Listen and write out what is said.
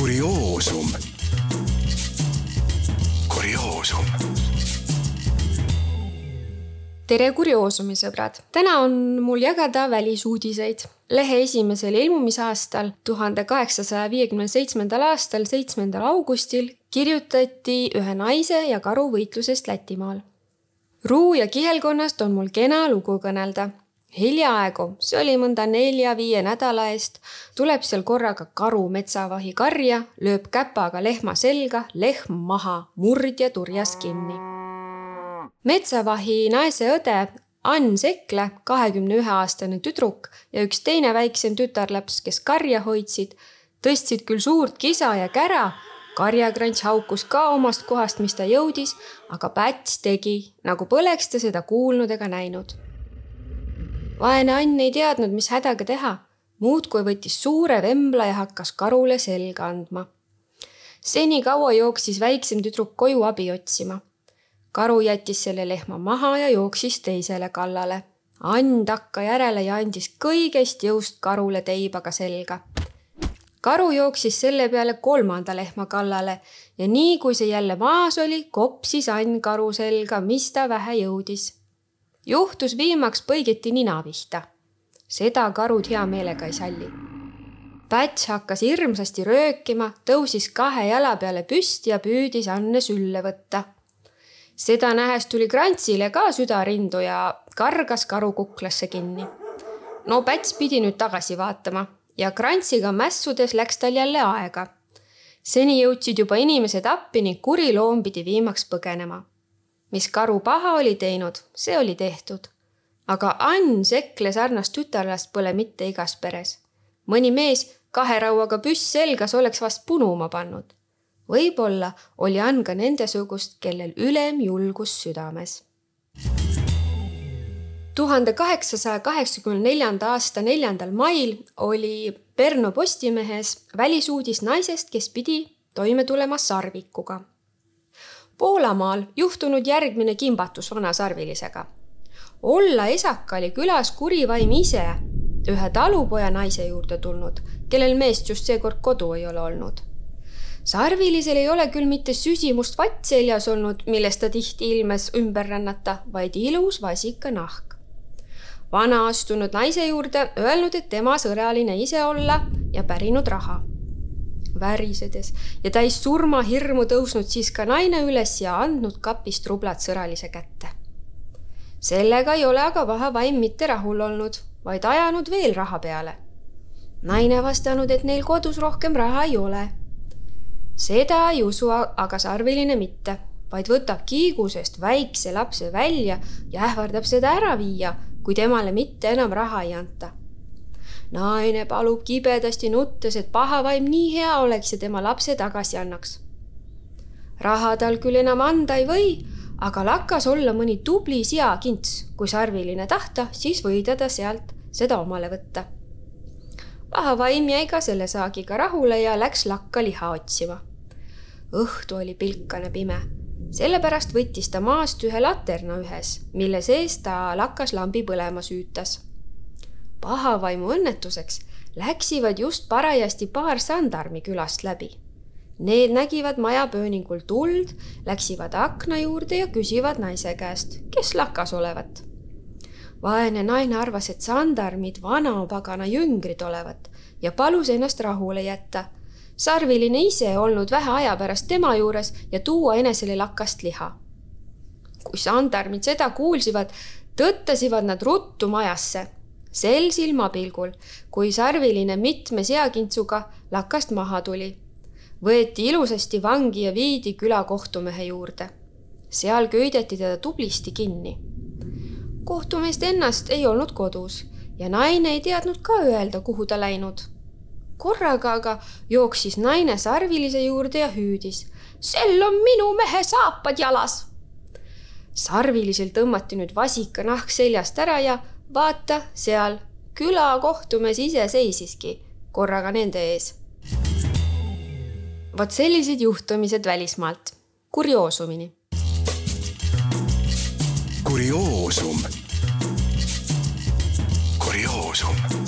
kurioosum. kurioosum. tere, kurioosumi sõbrad. täna on mul jagada välisuudiseid. lehe esimesel ilmumisaastal, tuhande kaheksasaja viiekümne seitsmendal aastal, seitsmendal augustil kirjutati ühe naise ja karu võitlusest Lätimaal. Ruu ja kihelkonnast on mul kena lugu kõnelda hiljaaegu, see oli mõnda nelja-viie nädala eest, tuleb seal korraga karu metsavahi karja, lööb käpaga lehma selga, lehm maha, murdja turjas kinni. metsavahi naise õde Ann Sekle, kahekümne ühe aastane tüdruk ja üks teine väiksem tütarlaps, kes karja hoidsid, tõstsid küll suurt kisa ja kära, karjakrants haukus ka omast kohast, mis ta jõudis, aga Päts tegi, nagu poleks ta seda kuulnud ega näinud vaene Ann ei teadnud, mis hädaga teha, muudkui võttis suure vembla ja hakkas karule selga andma. senikaua jooksis väiksem tüdruk koju abi otsima. karu jättis selle lehma maha ja jooksis teisele kallale. Ann takka järele ja andis kõigest jõust karule teibaga selga. karu jooksis selle peale kolmanda lehma kallale ja nii kui see jälle maas oli, kopsis Ann karu selga, mis ta vähe jõudis juhtus viimaks põigiti nina pihta. seda karud hea meelega ei salli. Päts hakkas hirmsasti röökima, tõusis kahe jala peale püsti ja püüdis Anne sülle võtta. seda nähes tuli Krantsile ka süda rindu ja kargas karu kuklasse kinni. no Päts pidi nüüd tagasi vaatama ja Krantsiga mässudes läks tal jälle aega. seni jõudsid juba inimesed appi ning kuri loom pidi viimaks põgenema mis karu paha oli teinud, see oli tehtud. aga Ann Sekle sarnast tütarlast pole mitte igas peres. mõni mees kahe rauaga püss selgas oleks vast punuma pannud. võib-olla oli Ann ka nendesugust, kellel ülem julgus südames. tuhande kaheksasaja kaheksakümne neljanda aasta neljandal mail oli Pärnu Postimehes välisuudis naisest, kes pidi toime tulema sarvikuga Poolamaal juhtunud järgmine kimbatus vanasarvilisega. olla esaka oli külas kurivaim ise ühe talupoja naise juurde tulnud, kellel meest just seekord kodu ei ole olnud. sarvilisel ei ole küll mitte süsimust vatt seljas olnud, millest ta tihti ilmes ümber rännata, vaid ilus vasikanahk. vana astunud naise juurde öelnud, et tema sõraline ise olla ja pärinud raha värisedes ja täis surmahirmu tõusnud siis ka naine üles ja andnud kapist rublad sõralise kätte. sellega ei ole aga paha vaim mitte rahul olnud, vaid ajanud veel raha peale. naine vastanud, et neil kodus rohkem raha ei ole. seda ei usu aga sarviline mitte, vaid võtab kiigusest väikse lapse välja ja ähvardab seda ära viia, kui temale mitte enam raha ei anta naine palub kibedasti nuttes, et paha vaim nii hea oleks ja tema lapse tagasi annaks. raha tal küll enam anda ei või, aga lakkas olla mõni tubli seakints, kui sarviline tahta, siis või ta sealt seda omale võtta. paha vaim jäi ka selle saagiga rahule ja läks lakka liha otsima. õhtu oli pilkane pime sellepärast võttis ta maast ühe laterna ühes, mille sees ta lakas lambi põlema süütas pahavaimu õnnetuseks läksivad just parajasti paar sandarmi külast läbi. Need nägivad majapööningul tuld, läksivad akna juurde ja küsivad naise käest, kes lakas olevat. vaene naine arvas, et sandarmid vanapagana jüngrid olevat ja palus ennast rahule jätta. sarviline ise olnud vähe aja pärast tema juures ja tuua enesele lakast liha. kui sandarmid seda kuulsivad, tõttasivad nad ruttu majasse sel silmapilgul, kui sarviline mitme seakintsuga lakast maha tuli, võeti ilusasti vangi ja viidi küla kohtumehe juurde. seal köideti teda tublisti kinni. kohtumeest ennast ei olnud kodus ja naine ei teadnud ka öelda, kuhu ta läinud. korraga aga jooksis naine sarvilise juurde ja hüüdis. sel on minu mehe saapad jalas. sarvilisel tõmmati nüüd vasikanahk seljast ära ja vaata seal, küla kohtumees ise seisiski korraga nende ees. vot sellised juhtumised välismaalt, kurioosumini. kurioosum. kurioosum